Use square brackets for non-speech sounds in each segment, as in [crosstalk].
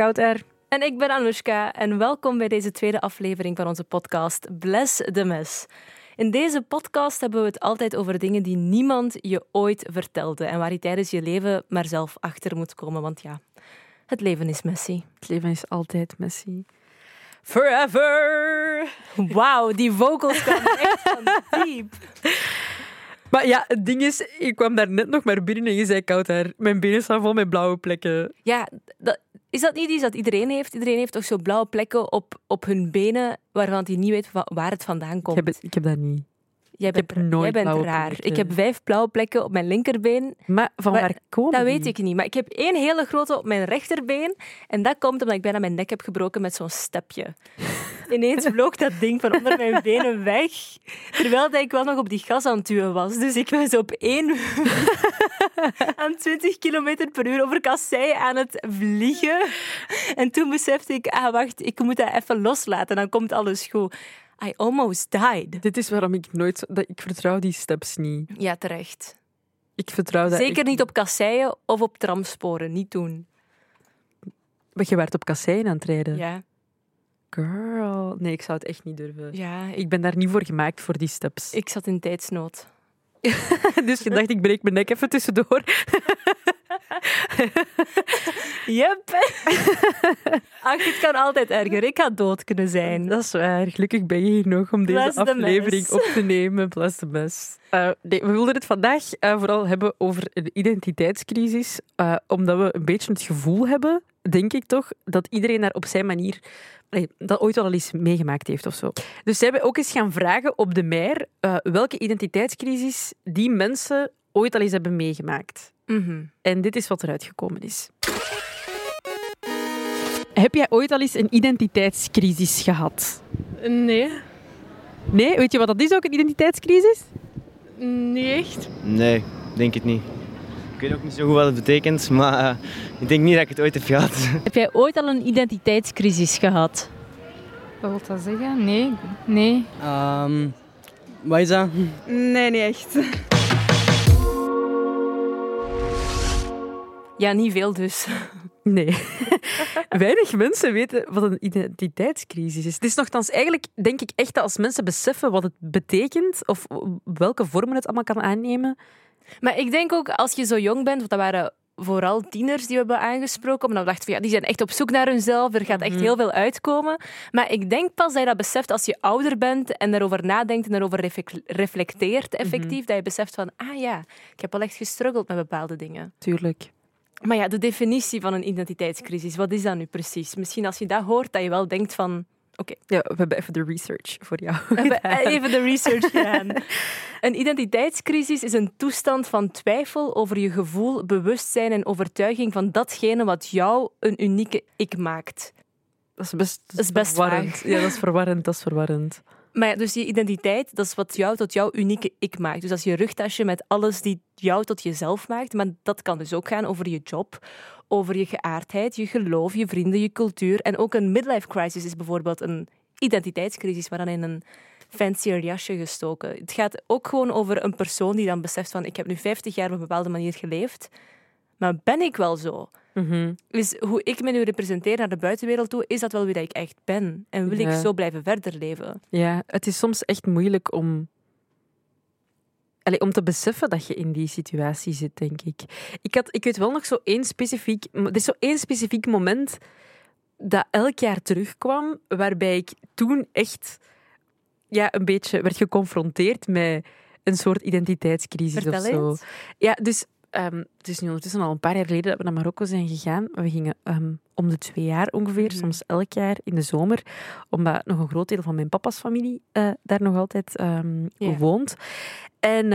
En ik ben Anoushka en welkom bij deze tweede aflevering van onze podcast Bless the Mess. In deze podcast hebben we het altijd over dingen die niemand je ooit vertelde en waar je tijdens je leven maar zelf achter moet komen. Want ja, het leven is messy. Het leven is altijd messy. Forever! Wauw, die vocals kwamen [laughs] echt van diep. Maar ja, het ding is, ik kwam daar net nog maar binnen en je zei koud haar. Mijn benen staan vol met blauwe plekken. Ja, dat, is dat niet iets dat iedereen heeft? Iedereen heeft toch zo blauwe plekken op, op hun benen waarvan hij niet weet waar het vandaan komt. Ik heb, ik heb dat niet. Jij bent, heb nooit jij bent raar. plekken. Ik heb vijf blauwe plekken op mijn linkerbeen. Maar van waar komen Dat weet ik niet. Maar ik heb één hele grote op mijn rechterbeen. En dat komt omdat ik bijna mijn nek heb gebroken met zo'n stepje. Ineens vloog dat ding van onder mijn benen weg. Terwijl dat ik wel nog op die gas aan het duwen was. Dus ik was op één [laughs] aan 20 km per uur over kassei aan het vliegen. En toen besefte ik, ah wacht, ik moet dat even loslaten. Dan komt alles goed. I almost died. Dit is waarom ik nooit... Dat, ik vertrouw die steps niet. Ja, terecht. Ik vertrouw dat Zeker niet op kasseien of op tramsporen. Niet doen. Maar je werd op kassein aan het rijden. Ja. Girl. Nee, ik zou het echt niet durven. Ja, Ik ben daar niet voor gemaakt, voor die steps. Ik zat in tijdsnood. [laughs] Dus je dacht, ik breek mijn nek even tussendoor. [laughs] Yep. Ach, het kan altijd erger. Ik had dood kunnen zijn. Dat is waar. Gelukkig ben je hier nog om deze aflevering op te nemen. Bless the mess. Eh, nee, we wilden het vandaag eh, vooral hebben over een identiteitscrisis. eh, omdat we een beetje het gevoel hebben, denk ik toch, dat iedereen daar op zijn manier dat ooit wel al eens meegemaakt heeft of zo. Dus zij hebben ook eens gaan vragen op de Meir eh, welke identiteitscrisis die mensen ooit al eens hebben meegemaakt. Mhm. En dit is wat eruit gekomen is. Heb jij ooit al eens een identiteitscrisis gehad? Nee, Nee, weet je wat dat is ook, een identiteitscrisis? niet echt. Nee, denk het niet. Ik weet ook niet zo goed wat het betekent, maar eh, ik denk niet dat ik het ooit heb gehad. [laughs] Heb jij ooit al een identiteitscrisis gehad? Wat wil dat zeggen? Nee, nee. Ehm wat is dat? Nee, niet echt. Ja, niet veel dus. [laughs] Nee. [laughs] Weinig mensen weten wat een identiteitscrisis is. Het is nogthans eigenlijk, denk ik, echt dat als mensen beseffen wat het betekent of welke vormen het allemaal kan aannemen. Maar ik denk ook, als je zo jong bent, want dat waren vooral tieners die we hebben aangesproken, omdat we dachten van ja, die zijn echt op zoek naar hunzelf, er gaat echt heel veel uitkomen. Maar ik denk pas dat je dat beseft als je ouder bent en daarover nadenkt en daarover reflec- reflecteert effectief, dat je beseft van ah ja, ik heb wel echt gestruggeld met bepaalde dingen. Tuurlijk. Maar ja, de definitie van een identiteitscrisis, wat is dat nu precies? Misschien als je dat hoort, dat je wel denkt van... Oké, Ja, we hebben even de research voor jou. we hebben even de research [laughs] gedaan. Een identiteitscrisis is een toestand van twijfel over je gevoel, bewustzijn en overtuiging van datgene wat jou een unieke ik maakt. Dat is best, Dat is best verwarrend. vaag. Ja, dat is verwarrend. Dat is verwarrend. Maar ja, dus die identiteit, dat is wat jou tot jouw unieke ik maakt. Dus is je rugtasje met alles die jou tot jezelf maakt. Maar dat kan dus ook gaan over je job, over je geaardheid, je geloof, je vrienden, je cultuur. En ook een midlife crisis is bijvoorbeeld een identiteitscrisis, maar dan in een fancier jasje gestoken. Het gaat ook gewoon over een persoon die dan beseft van ik heb nu 50 jaar op een bepaalde manier geleefd, maar ben ik wel zo? Mhm. Dus hoe ik me nu representeer naar de buitenwereld toe, is dat wel wie dat ik echt ben? En wil ik zo blijven verder leven? Ja, het is soms echt moeilijk om... Allee, om te beseffen dat je in die situatie zit, denk ik. Ik, had, ik weet wel nog zo één specifiek... Er is zo één specifiek moment dat elk jaar terugkwam, waarbij ik toen echt ja, een beetje werd geconfronteerd met een soort identiteitscrisis Vertel of zo. eens. Ja, dus ehm, het is nu ondertussen al een paar jaar geleden dat we naar Marokko zijn gegaan. We gingen ehm, om de twee jaar ongeveer, Mhm. soms elk jaar in de zomer, omdat nog een groot deel van mijn papa's familie eh, daar nog altijd ehm, woont. En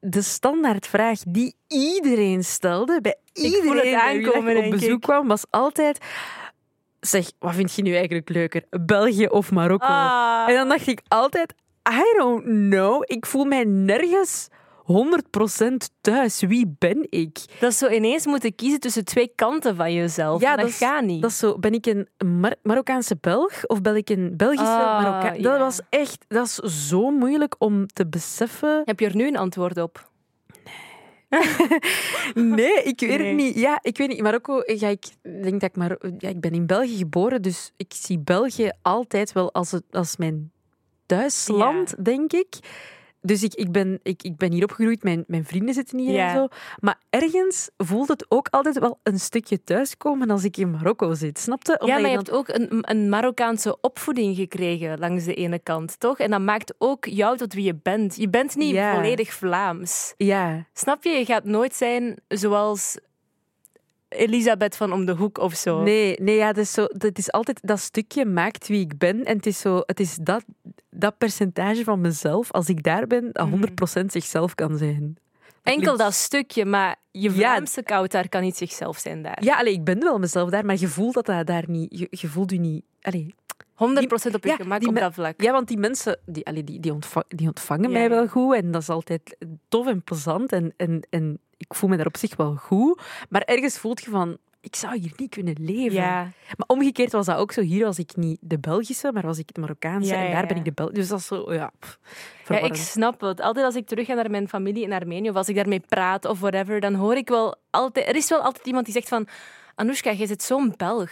de standaardvraag die iedereen stelde, bij iedereen aankomen, op denk bezoek ik. kwam, was altijd... Zeg, wat vind je nu eigenlijk leuker? België of Marokko? Ah. En dan dacht ik altijd, I don't know. Ik voel mij nergens 100% thuis. Wie ben ik? Dat is zo ineens moeten kiezen tussen twee kanten van jezelf. Ja, dat, dat gaat niet. Dat is zo, ben ik een Mar- Marokkaanse Belg of ben ik een Belgische Marokkaan? ja. Dat was echt, dat is zo moeilijk om te beseffen. Heb je er nu een antwoord op? Nee, [laughs] ik weet Nee. het niet. Ja, ik weet niet. Marokko, ja, ik denk dat ik maar... Ja, ik ben in België geboren, dus ik zie België altijd wel als, het, als mijn thuisland, denk ik. Dus ik, ik, ben, ik, ik ben hier opgegroeid, mijn, mijn vrienden zitten hier Ja. en zo. Maar ergens voelt het ook altijd wel een stukje thuiskomen als ik in Marokko zit. Snapte? Ja, maar je hebt ook een, een Marokkaanse opvoeding gekregen langs de ene kant, toch? En dat maakt ook jou tot wie je bent. Je bent niet Ja. volledig Vlaams. Ja, Snap je? Je gaat nooit zijn zoals Elisabeth van om de hoek of zo. Nee, nee ja, dat, is zo, dat is altijd dat stukje maakt wie ik ben. En het is, zo, het is dat, dat percentage van mezelf, als ik daar ben, dat 100% zichzelf kan zijn. Enkel dat stukje, maar je Vlaamse koud daar kan niet zichzelf zijn daar. Ja, allee, ik ben wel mezelf daar, maar je voelt dat, dat daar niet. Je, je voelt je niet. Allee, 100% op je Ja, gemak op dat vlak. ja, want die mensen die, allee, die, die, ontva- die ontvangen Ja. mij wel goed en dat is altijd tof en plezant. En, en, en ik voel me daar op zich wel goed. Maar ergens voelt je van. Ik zou hier niet kunnen leven. Ja. Maar omgekeerd was dat ook zo. Hier was ik niet de Belgische, maar was ik de Marokkaanse. Ja, en daar ben ik de Belgische. Dus dat is zo, ja... pff, Ja, ik snap het. Altijd als ik terug ga naar mijn familie in Armenië, of als ik daarmee praat of whatever, dan hoor ik wel altijd... Er is wel altijd iemand die zegt van... Anoushka, jij zit zo'n Belg.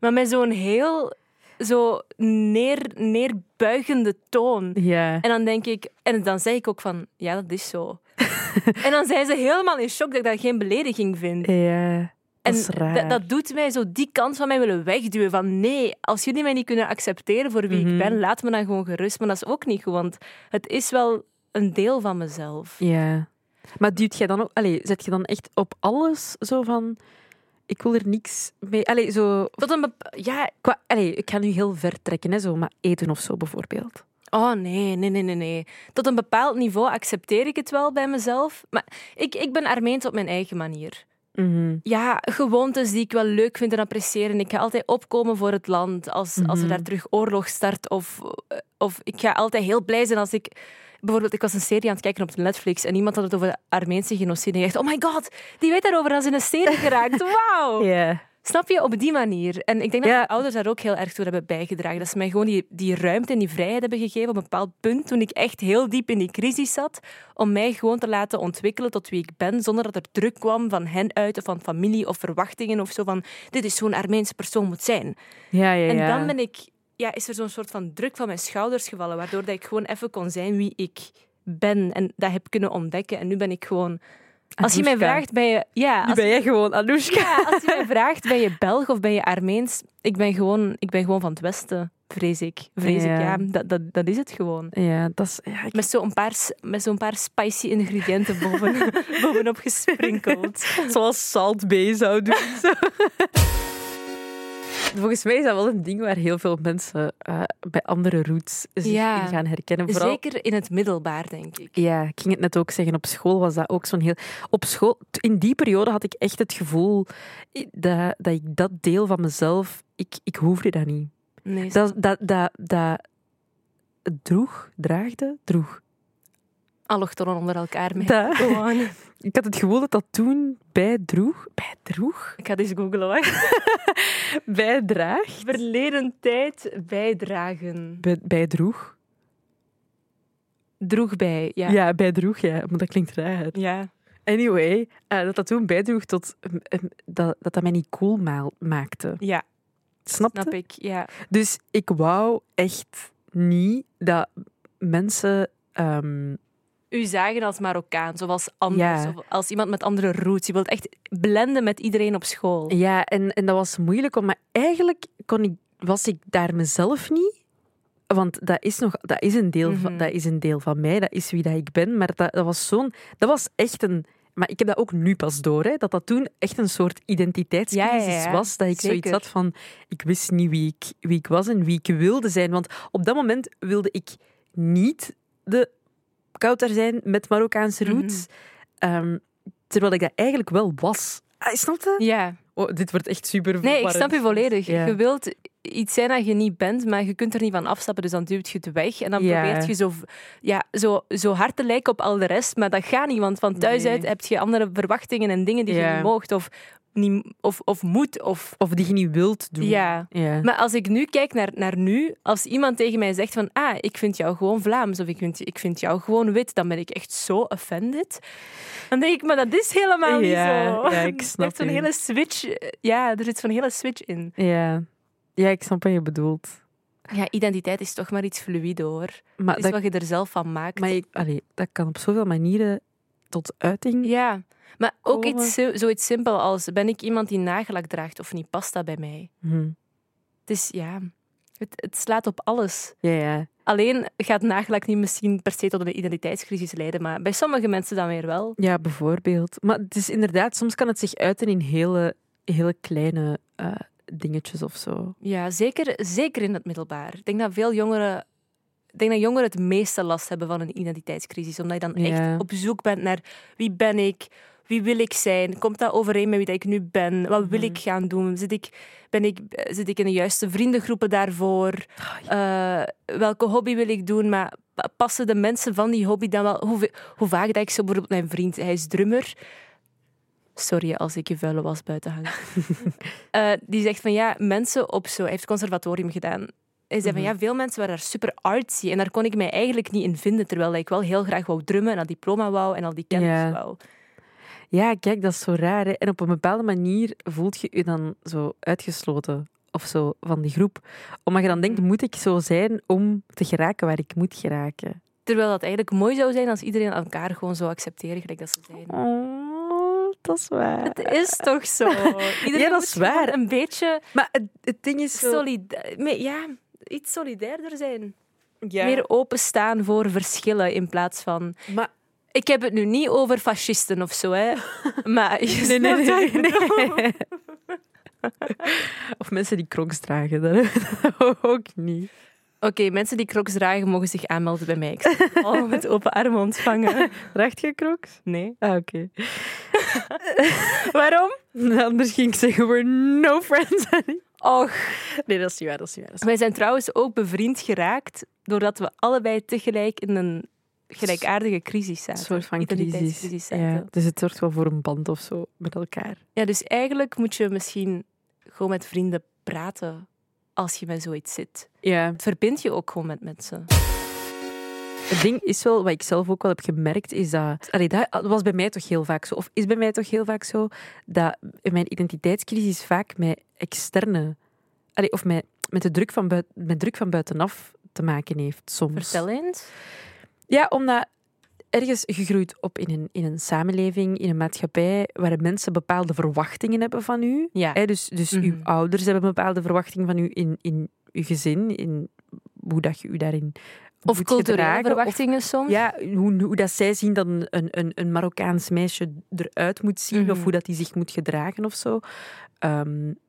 Maar met zo'n heel... Zo neer, neerbuigende toon. Ja. En dan denk ik... En dan zeg ik ook van... Ja, dat is zo. [laughs] en dan zijn ze helemaal in shock dat ik dat geen belediging vind. Ja, En dat is raar. dat, doet mij zo die kant van mij willen wegduwen. Van nee, als jullie mij niet kunnen accepteren voor wie Mhm. ik ben, laat me dan gewoon gerust. Maar dat is ook niet goed, want het is wel een deel van mezelf. Ja. Maar duwt jij dan ook... Allee, zet je dan echt op alles zo van... Ik wil er niks mee... Allee, zo... Tot een Ja, Qua, allee, ik ga nu heel ver trekken, hè, zo, maar eten of zo bijvoorbeeld. oh nee, nee, nee, nee, nee. Tot een bepaald niveau accepteer ik het wel bij mezelf. Maar ik, ik ben Armeens op mijn eigen manier. Mhm. Ja, gewoontes die ik wel leuk vind en appreciëren. Ik ga altijd opkomen voor het land als, als er Mhm. daar terug oorlog start. Of, of ik ga altijd heel blij zijn als ik... Bijvoorbeeld, ik was een serie aan het kijken op Netflix en iemand had het over de Armeense genocide. En ik dacht, oh my god, die weet daarover als in een serie geraakt. [laughs] Wauw! Snap je? Op die manier. En ik denk dat Ja. mijn ouders daar ook heel erg toe hebben bijgedragen. Dat ze mij gewoon die, die ruimte en die vrijheid hebben gegeven op een bepaald punt, toen ik echt heel diep in die crisis zat, om mij gewoon te laten ontwikkelen tot wie ik ben, zonder dat er druk kwam van hen uit, of van familie, of verwachtingen, of zo van, dit is zo'n Armeense persoon moet zijn. Ja, ja, En ja. dan ben ik, ja, is er zo'n soort van druk van mijn schouders gevallen, waardoor dat ik gewoon even kon zijn wie ik ben en dat heb kunnen ontdekken. En nu ben ik gewoon... Als je mij vraagt, ben je... Ja, Nu ben jij gewoon Anoushka. ja, als je mij vraagt, ben je Belg of ben je Armeens? Ik ben gewoon, ik ben gewoon van het Westen, vrees ik. Vrees Ja. ik, ja. Dat, dat, dat is het gewoon. Ja, dat is... Ja, ik- Met zo'n paar, met zo'n paar spicy ingrediënten boven, [laughs] bovenop gesprinkeld. [laughs] Zoals Salt Bay zou doen. [laughs] Volgens mij is dat wel een ding waar heel veel mensen eh, bij andere roots zich Ja. in gaan herkennen. Vooral, Zeker in het middelbaar, denk ik. Ja, ik ging het net ook zeggen. Op school was dat ook zo'n heel... Op school, in die periode had ik echt het gevoel dat, dat ik dat deel van mezelf... Ik, ik hoefde dat niet. Nee, Dat, dat, dat, dat droeg, draagde, droeg. Allochtonen onder elkaar. Mee. Ik had het gevoel dat dat toen bijdroeg... Bijdroeg? Ik ga eens googlen, wacht. [laughs] Bijdraag? Verleden tijd bijdragen. Bij, bijdroeg? Droeg bij, ja. Ja, bijdroeg, ja. Maar dat klinkt raar. Ja. Anyway, eh, dat dat toen bijdroeg tot... eh, eh, dat, dat dat mij niet cool ma- maakte. Ja, Snapte? snap ik. Ja. Dus ik wou echt niet dat mensen... ehm, u zagen als Marokkaan, zoals anders, Ja. of als iemand met andere roots. Je wilt echt blenden met iedereen op school. ja, en, en dat was moeilijk, om, maar eigenlijk kon ik, was ik daar mezelf niet. Want dat is, nog, dat, is een deel van, Mhm. dat is een deel van mij, dat is wie dat ik ben. Maar dat, dat was zo'n... Dat was echt een... Maar ik heb dat ook nu pas door, hè, dat dat toen echt een soort identiteitscrisis Ja, ja, ja. was. Dat ik zoiets had van, ik wist niet wie ik, wie ik was en wie ik wilde zijn. Want op dat moment wilde ik niet de kouter zijn met Marokkaanse Mhm. roots. Ehm, terwijl ik dat eigenlijk wel was. Ah, snap je? Ja. Oh, dit wordt echt super Nee, ik snap je volledig. Ja. Je wilt iets zijn dat je niet bent, maar je kunt er niet van afstappen, dus dan duwt je het weg. En dan Ja. probeert je zo, ja, zo, zo hard te lijken op al de rest, maar dat gaat niet, want van thuis Nee. uit heb je andere verwachtingen en dingen die Ja. je niet moogt of, niet, of, of moet. Of, Of die je niet wilt doen. ja. Ja. Maar als ik nu kijk naar, naar nu, als iemand tegen mij zegt van ah, ik vind jou gewoon Vlaams of ik vind, ik vind jou gewoon wit, dan ben ik echt zo offended. Dan denk ik, maar dat is helemaal niet zo. ja, ik [laughs] Er snap zit zo'n hele switch. Ja, er zit zo'n hele switch in. Ja. Ik snap wat je bedoelt. Ja, identiteit is toch maar iets fluïde hoor. Maar, Het is dat, wat je er zelf van maakt. maar allee, dat kan op zoveel manieren tot uiting. Ja, maar ook Komen. iets, zo- zoiets simpel als ben ik iemand die nagellak draagt of niet, past dat bij mij? Hm. Het is, ja, het, het slaat op alles. Ja, ja. Alleen gaat nagellak niet misschien per se tot een identiteitscrisis leiden, maar bij sommige mensen dan weer wel. Ja, bijvoorbeeld. Maar het is inderdaad, soms kan het zich uiten in hele, hele kleine eh, dingetjes of zo. Ja, zeker, zeker in het middelbaar. Ik denk dat veel jongeren, ik denk dat jongeren het meeste last hebben van een identiteitscrisis, omdat je dan Ja. echt op zoek bent naar wie ben ik, wie wil ik zijn, komt dat overeen met wie dat ik nu ben, wat wil Mhm. ik gaan doen, zit ik, ben ik, zit ik in de juiste vriendengroepen daarvoor, Eh, welke hobby wil ik doen, maar pa- passen de mensen van die hobby dan wel, hoe, hoe vaak dat ik zo bijvoorbeeld mijn vriend, hij is drummer, Sorry als ik je vuile was buiten hang. [laughs] Eh, die zegt van ja, mensen op zo. Hij heeft conservatorium gedaan. Hij zei van Mhm. ja, veel mensen waren daar super artsy. En daar kon ik mij eigenlijk niet in vinden. Terwijl ik wel heel graag wou drummen en dat diploma wou en al die kennis Ja. wou. Ja, kijk, dat is zo raar. Hè? En op een bepaalde manier voelt je je dan zo uitgesloten of zo van die groep. Omdat je dan denkt, Mhm. moet ik zo zijn om te geraken waar ik moet geraken? Terwijl dat eigenlijk mooi zou zijn als iedereen elkaar gewoon zou accepteren gelijk dat ze zijn. Oh, dat is waar. Het is toch zo? Iedereen [laughs] Ja, dat is waar. een beetje Maar het, het ding is zo... ja, iets solidairder zijn. Ja, Meer openstaan voor verschillen in plaats van... maar... Ik heb het nu niet over fascisten of zo, hè. [laughs] Maar je Nee, nee, [laughs] nee. Of mensen die crocs dragen, dat ook niet. Oké, mensen die crocs dragen mogen zich aanmelden bij mij. Ik zal allemaal met open armen ontvangen. [laughs] Draagt je crocs? Nee. Ah, oké. [laughs] Waarom? Anders ging ik zeggen, we're no friends. Och. Nee, dat is niet waar, dat is niet waar. is Wij zijn trouwens ook bevriend geraakt doordat we allebei tegelijk in een gelijkaardige crisis Een zaten. soort van crisis. zaten. Ja, dus het zorgt wel voor een band of zo met elkaar. Ja, dus eigenlijk moet je misschien gewoon met vrienden praten als je met zoiets zit. Ja. Het verbindt je ook gewoon met mensen. Het ding is wel, wat ik zelf ook wel heb gemerkt, is dat... Allee, dat was bij mij toch heel vaak zo, of is bij mij toch heel vaak zo, dat mijn identiteitscrisis vaak met externe... Allee, of met, met, de druk van buit, met druk van buitenaf te maken heeft, soms. Vertel eens. Ja, omdat ergens gegroeid op in een, in een samenleving, in een maatschappij, waar mensen bepaalde verwachtingen hebben van u. Ja. Hè, dus dus Mhm. uw ouders hebben bepaalde verwachtingen van u in, in uw gezin, in hoe dat je u daarin Of culturele of- verwachtingen soms. ja, hoe, hoe dat zij zien dat een, een, een Marokkaans meisje eruit moet zien, of Mhm. hoe dat die zich moet gedragen of zo.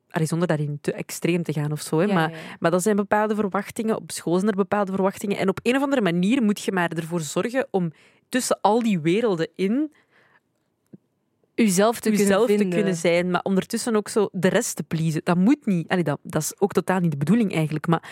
Allee, zonder daarin te extreem te gaan of zo. Hè. Ja, maar, ja. maar dat zijn bepaalde verwachtingen. Op school zijn er bepaalde verwachtingen. En op een of andere manier moet je maar ervoor zorgen om tussen al die werelden in Uzelf te kunnen te kunnen zijn, maar ondertussen ook zo de rest te pleasen. Dat moet niet. Allee, dat, dat is ook totaal niet de bedoeling eigenlijk. Maar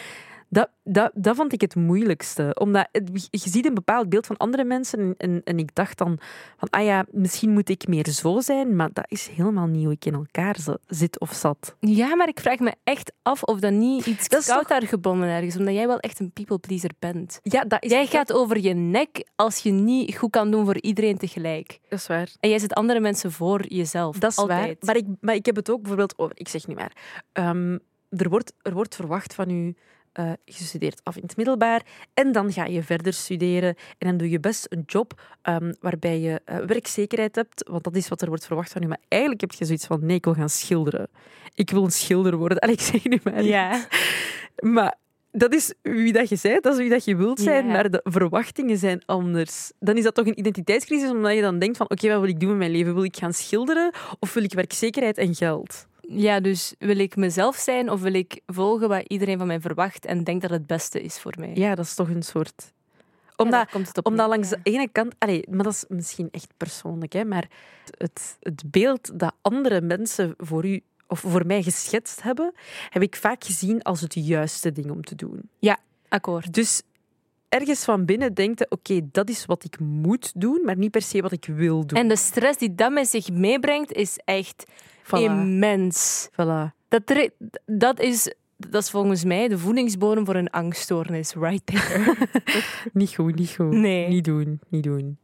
dat, dat, dat vond ik het moeilijkste. Omdat het- je ziet een bepaald beeld van andere mensen en, en, en ik dacht dan van, ah ja, misschien moet ik meer zo zijn, maar dat is helemaal niet hoe ik in elkaar zit of zat. Ja, maar ik vraag me echt af of dat niet iets Dat koud toch- daar gebonden ergens, omdat jij wel echt een people pleaser bent. Ja, dat is, Jij gaat over je nek als je niet goed kan doen voor iedereen tegelijk. dat is waar. En jij zet andere mensen voor jezelf. Dat is Altijd. waar. Maar ik, maar ik heb het ook bijvoorbeeld over, ik zeg nu maar, ehm, er, wordt, er wordt verwacht van u, eh, je studeert af in het middelbaar en dan ga je verder studeren en dan doe je best een job ehm, waarbij je eh, werkzekerheid hebt, want dat is wat er wordt verwacht van u. Maar eigenlijk heb je zoiets van, nee, ik wil gaan schilderen. Ik wil een schilder worden. [laughs] Allee, ik zeg nu maar. Ja. Maar dat is wie dat je bent, dat is wie dat je wilt zijn, maar de verwachtingen zijn anders. Dan is dat toch een identiteitscrisis, omdat je dan denkt van oké, wat wil ik doen met mijn leven? Wil ik gaan schilderen of wil ik werkzekerheid en geld? Ja, dus wil ik mezelf zijn of wil ik volgen wat iedereen van mij verwacht en denkt dat het beste is voor mij? Ja, dat is toch een soort... Ja, Omdat, komt het op omdat langs ja. de ene kant... Allee, maar dat is misschien echt persoonlijk, hè, maar het, het beeld dat andere mensen voor u of voor mij geschetst hebben, heb ik vaak gezien als het juiste ding om te doen. Akkoord. Dus ergens van binnen denkt oké, dat is wat ik moet doen, maar niet per se wat ik wil doen. En de stress die dat met zich meebrengt, is echt Voilà. immens. Voilà. Dat, dat, is, dat is volgens mij de voedingsbodem voor een angststoornis, right there. [laughs] Niet goed, niet goed. Nee. Niet doen, niet doen.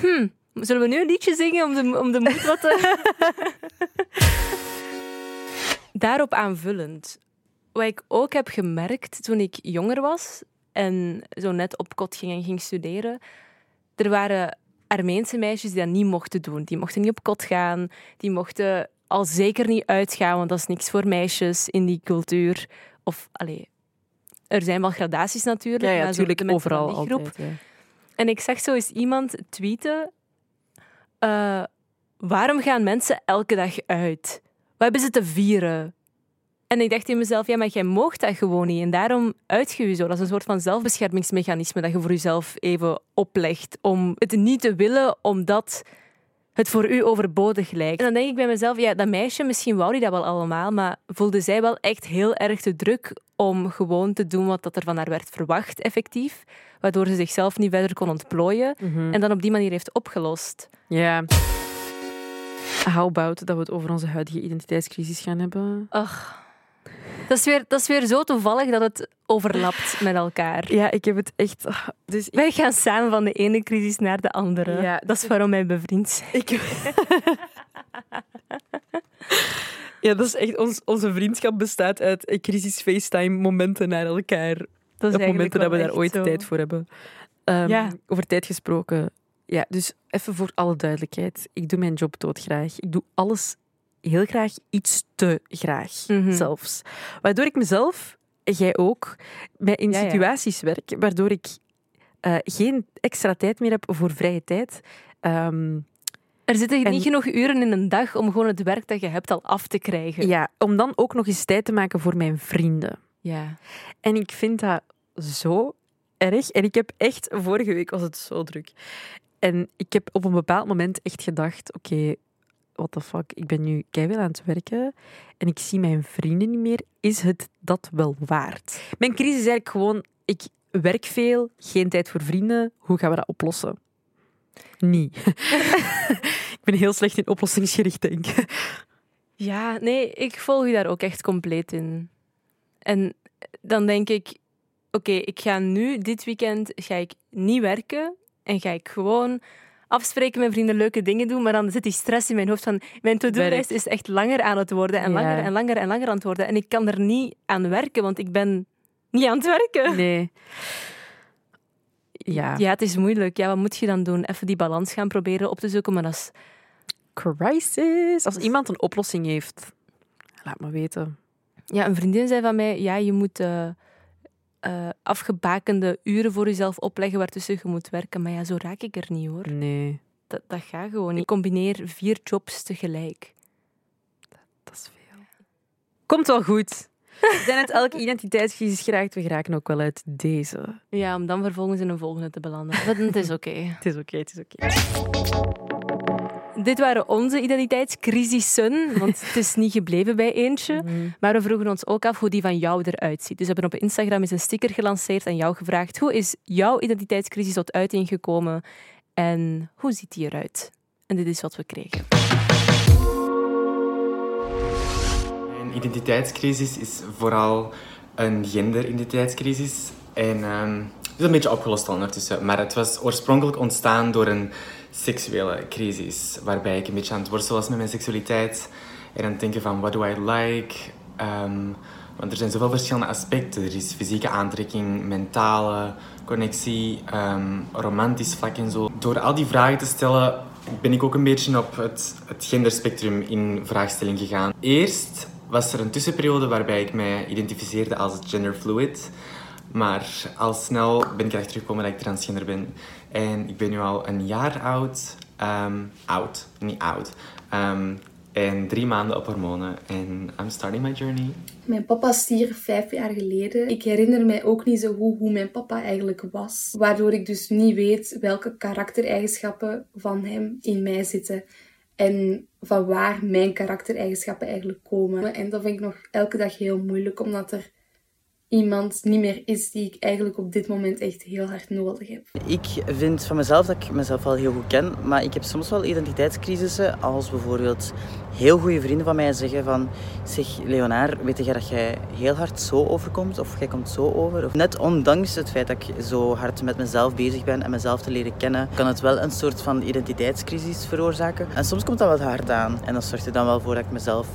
Hm, zullen we nu een liedje zingen om de, om de moed wat te... [laughs] Daarop aanvullend. Wat ik ook heb gemerkt toen ik jonger was en zo net op kot ging en ging studeren, er waren Armeense meisjes die dat niet mochten doen. Die mochten niet op kot gaan, die mochten al zeker niet uitgaan, want dat is niks voor meisjes in die cultuur. Of, allee, er zijn wel gradaties natuurlijk. Ja, ja, maar natuurlijk overal altijd. ja. en ik zag zo eens iemand tweeten: eh, Waarom gaan mensen elke dag uit? Wat hebben ze te vieren? En ik dacht in mezelf: Ja, maar jij moogt dat gewoon niet. En daarom uit je je zo. Dat is een soort van zelfbeschermingsmechanisme dat je voor jezelf even oplegt. Om het niet te willen, omdat het voor u overbodig lijkt. En dan denk ik bij mezelf: Ja, dat meisje, misschien wou die dat wel allemaal, maar voelde zij wel echt heel erg de druk om gewoon te doen wat dat er van haar werd verwacht, effectief waardoor ze zichzelf niet verder kon ontplooien Mhm. en dan op die manier heeft opgelost. Ja. How about dat we het over onze huidige identiteitscrisis gaan hebben? Ach, dat is weer, dat is weer zo toevallig dat het overlapt met elkaar. Ja, ik heb het echt... Dus Wij gaan samen van de ene crisis naar de andere. Ja, dat is waarom wij bevriend zijn. ik... [laughs] ja, dat is echt... Ons, onze vriendschap bestaat uit eh, crisis-FaceTime-momenten naar elkaar. Dat is op momenten dat we daar ooit zo. tijd voor hebben. Ehm, Ja. Over tijd gesproken. Ja, dus even voor alle duidelijkheid. Ik doe mijn job doodgraag. Ik doe alles heel graag, iets te graag Mhm. zelfs. Waardoor ik mezelf, jij ook, bij in Ja, ja. situaties werk waardoor ik eh, geen extra tijd meer heb voor vrije tijd. Ehm, Er zitten En- niet genoeg uren in een dag om gewoon het werk dat je hebt al af te krijgen. ja, om dan ook nog eens tijd te maken voor mijn vrienden. Ja. En ik vind dat zo erg. En ik heb echt, vorige week was het zo druk. En ik heb op een bepaald moment echt gedacht: oké, what the fuck, ik ben nu keihard aan het werken en ik zie mijn vrienden niet meer. Is het dat wel waard? Mijn crisis is eigenlijk gewoon: ik werk veel, geen tijd voor vrienden. Hoe gaan we dat oplossen? Niet. [laughs] ik ben heel slecht in oplossingsgericht denken. Ja, nee, ik volg je daar ook echt compleet in. En dan denk ik, oké, ik ga nu, dit weekend, ga ik niet werken en ga ik gewoon afspreken met vrienden, leuke dingen doen, maar dan zit die stress in mijn hoofd van, mijn to-do-lijst is echt langer aan het worden en Ja. langer en langer en langer aan het worden. En ik kan er niet aan werken, want ik ben niet aan het werken. Nee. Ja. Ja, het is moeilijk. Ja, wat moet je dan doen? Even die balans gaan proberen op te zoeken, maar dat is... Crisis. Als iemand een oplossing heeft, laat me weten. Ja, een vriendin zei van mij, ja, je moet eh, eh, afgebakende uren voor jezelf opleggen waartussen je moet werken. Maar ja, zo raak ik er niet hoor. Nee, Dat, dat gaat gewoon niet. Ik combineer vier jobs tegelijk. dat is veel. Komt wel goed. We zijn uit elke [laughs] identiteitscrisis geraakt. We geraken ook wel uit deze. Ja, om dan vervolgens in een volgende te belanden. [laughs] Het is oké. Het is oké, het is oké. Dit waren onze identiteitscrisissen, want het is niet gebleven bij eentje. [laughs] Maar we vroegen ons ook af hoe die van jou eruit ziet. Dus we hebben op Instagram eens een sticker gelanceerd en jou gevraagd hoe is jouw identiteitscrisis tot uiting gekomen en hoe ziet die eruit? En dit is wat we kregen. Mijn identiteitscrisis is vooral een genderidentiteitscrisis. En ehm, het is een beetje opgelost ondertussen. Maar het was oorspronkelijk ontstaan door een seksuele crisis. Waarbij ik een beetje aan het worstelen was met mijn seksualiteit. En aan het denken van, what do I like? Ehm, want er zijn zoveel verschillende aspecten. Er is fysieke aantrekking, mentale connectie, ehm, romantisch vlak en zo. Door al die vragen te stellen ben ik ook een beetje op het, het genderspectrum in vraagstelling gegaan. Eerst was er een tussenperiode waarbij ik mij identificeerde als genderfluid. Maar al snel ben ik erachter gekomen dat ik transgender ben. En ik ben nu al een jaar oud. Ehm, oud, niet oud. Ehm, en drie maanden op hormonen. En I'm starting my journey. Mijn papa stierf vijf jaar geleden. Ik herinner mij ook niet zo goed hoe mijn papa eigenlijk was. Waardoor ik dus niet weet welke karaktereigenschappen van hem in mij zitten. En van waar mijn karaktereigenschappen eigenlijk komen. En dat vind ik nog elke dag heel moeilijk, omdat er iemand niet meer is die ik eigenlijk op dit moment echt heel hard nodig heb. Ik vind van mezelf dat ik mezelf wel heel goed ken, maar ik heb soms wel identiteitscrisissen als bijvoorbeeld heel goede vrienden van mij zeggen van zeg Leonard, weet jij dat jij heel hard zo overkomt of jij komt zo over? Of net ondanks het feit dat ik zo hard met mezelf bezig ben en mezelf te leren kennen, kan het wel een soort van identiteitscrisis veroorzaken. En soms komt dat wat hard aan en dat zorgt er dan wel voor dat ik mezelf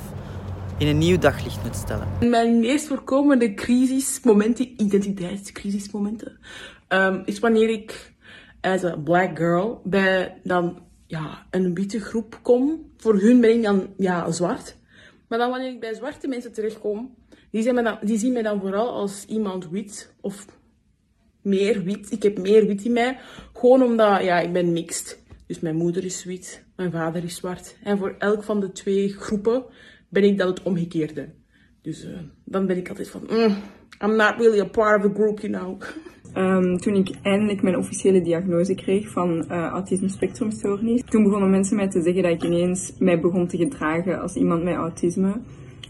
in een nieuw daglicht moet stellen. Mijn meest voorkomende crisismomenten, identiteitscrisismomenten, um, is wanneer ik als een black girl bij dan ja, een witte groep kom. Voor hun ben ik dan ja, zwart. Maar dan wanneer ik bij zwarte mensen terechtkom, die, dan, die zien mij dan vooral als iemand wit of meer wit. Ik heb meer wit in mij. Gewoon omdat ja, ik ben mixed. Dus mijn moeder is wit, mijn vader is zwart. En voor elk van de twee groepen ben ik dan het omgekeerde. Dus uh, dan ben ik altijd van, mm, I'm not really a part of the group, you know. Um, [laughs] toen ik eindelijk mijn officiële diagnose kreeg van uh, autisme spectrumstoornis, toen begonnen mensen mij te zeggen dat ik ineens mij begon te gedragen als iemand met autisme.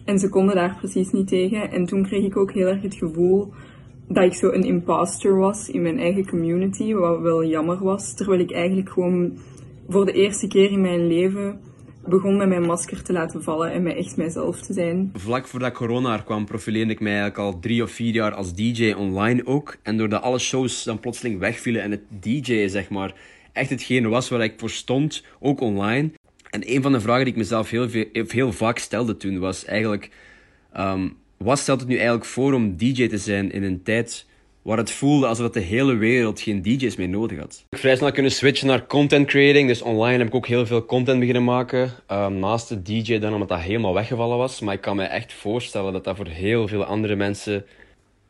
En ze konden daar precies niet tegen. En toen kreeg ik ook heel erg het gevoel dat ik zo een imposter was in mijn eigen community, wat wel jammer was. Terwijl ik eigenlijk gewoon voor de eerste keer in mijn leven begon met mijn masker te laten vallen en mij echt mijzelf te zijn. Vlak voordat corona er kwam, profileerde ik mij eigenlijk al drie of vier jaar als DJ online ook. En doordat alle shows dan plotseling wegvielen en het DJ zeg maar echt hetgene was waar ik voor stond, ook online. En een van de vragen die ik mezelf heel, veel, heel vaak stelde toen was eigenlijk: um, wat stelt het nu eigenlijk voor om DJ te zijn in een tijd waar het voelde alsof de hele wereld geen DJ's meer nodig had. Ik vrij snel kunnen switchen naar content creating, dus online heb ik ook heel veel content beginnen maken. Um, naast de DJ dan, omdat dat helemaal weggevallen was. Maar ik kan me echt voorstellen dat dat voor heel veel andere mensen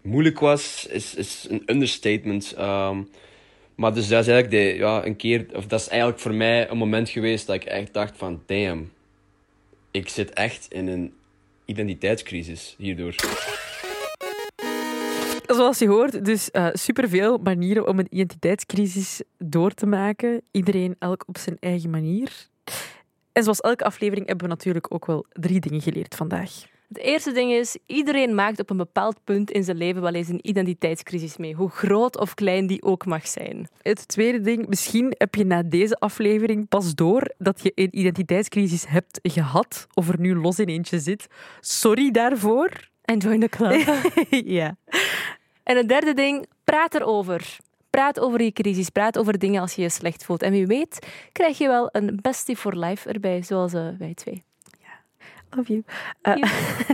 moeilijk was, is, is een understatement. Um, maar dus dat is eigenlijk de, ja, een keer, of dat is eigenlijk voor mij een moment geweest dat ik echt dacht van, damn, ik zit echt in een identiteitscrisis hierdoor zoals je hoort, dus uh, superveel manieren om een identiteitscrisis door te maken. Iedereen elk op zijn eigen manier. En zoals elke aflevering hebben we natuurlijk ook wel drie dingen geleerd vandaag. Het eerste ding is, iedereen maakt op een bepaald punt in zijn leven wel eens een identiteitscrisis mee, hoe groot of klein die ook mag zijn. Het tweede ding, misschien heb je na deze aflevering pas door dat je een identiteitscrisis hebt gehad of er nu los in eentje zit. Sorry daarvoor. En join the club. [laughs] ja. En het derde ding, praat erover. Praat over je crisis, praat over dingen als je je slecht voelt. En wie weet, krijg je wel een bestie for life erbij, zoals uh, wij twee. Love you. Uh,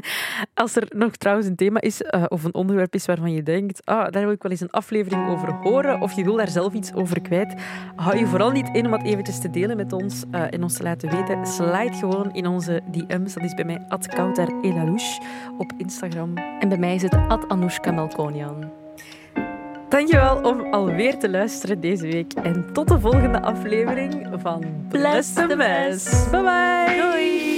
[laughs] als er nog trouwens een thema is uh, of een onderwerp is waarvan je denkt, ah, daar wil ik wel eens een aflevering over horen of je wil daar zelf iets over kwijt, hou je vooral niet in om het eventjes te delen met ons uh, en ons te laten weten. Slide gewoon in onze DM's. Dat is bij mij @kautar_elalouche op Instagram. En bij mij is het @anoushka Melkonian. Dankjewel om alweer te luisteren deze week. En tot de volgende aflevering van Bless the Mess. Bye bye. Doei.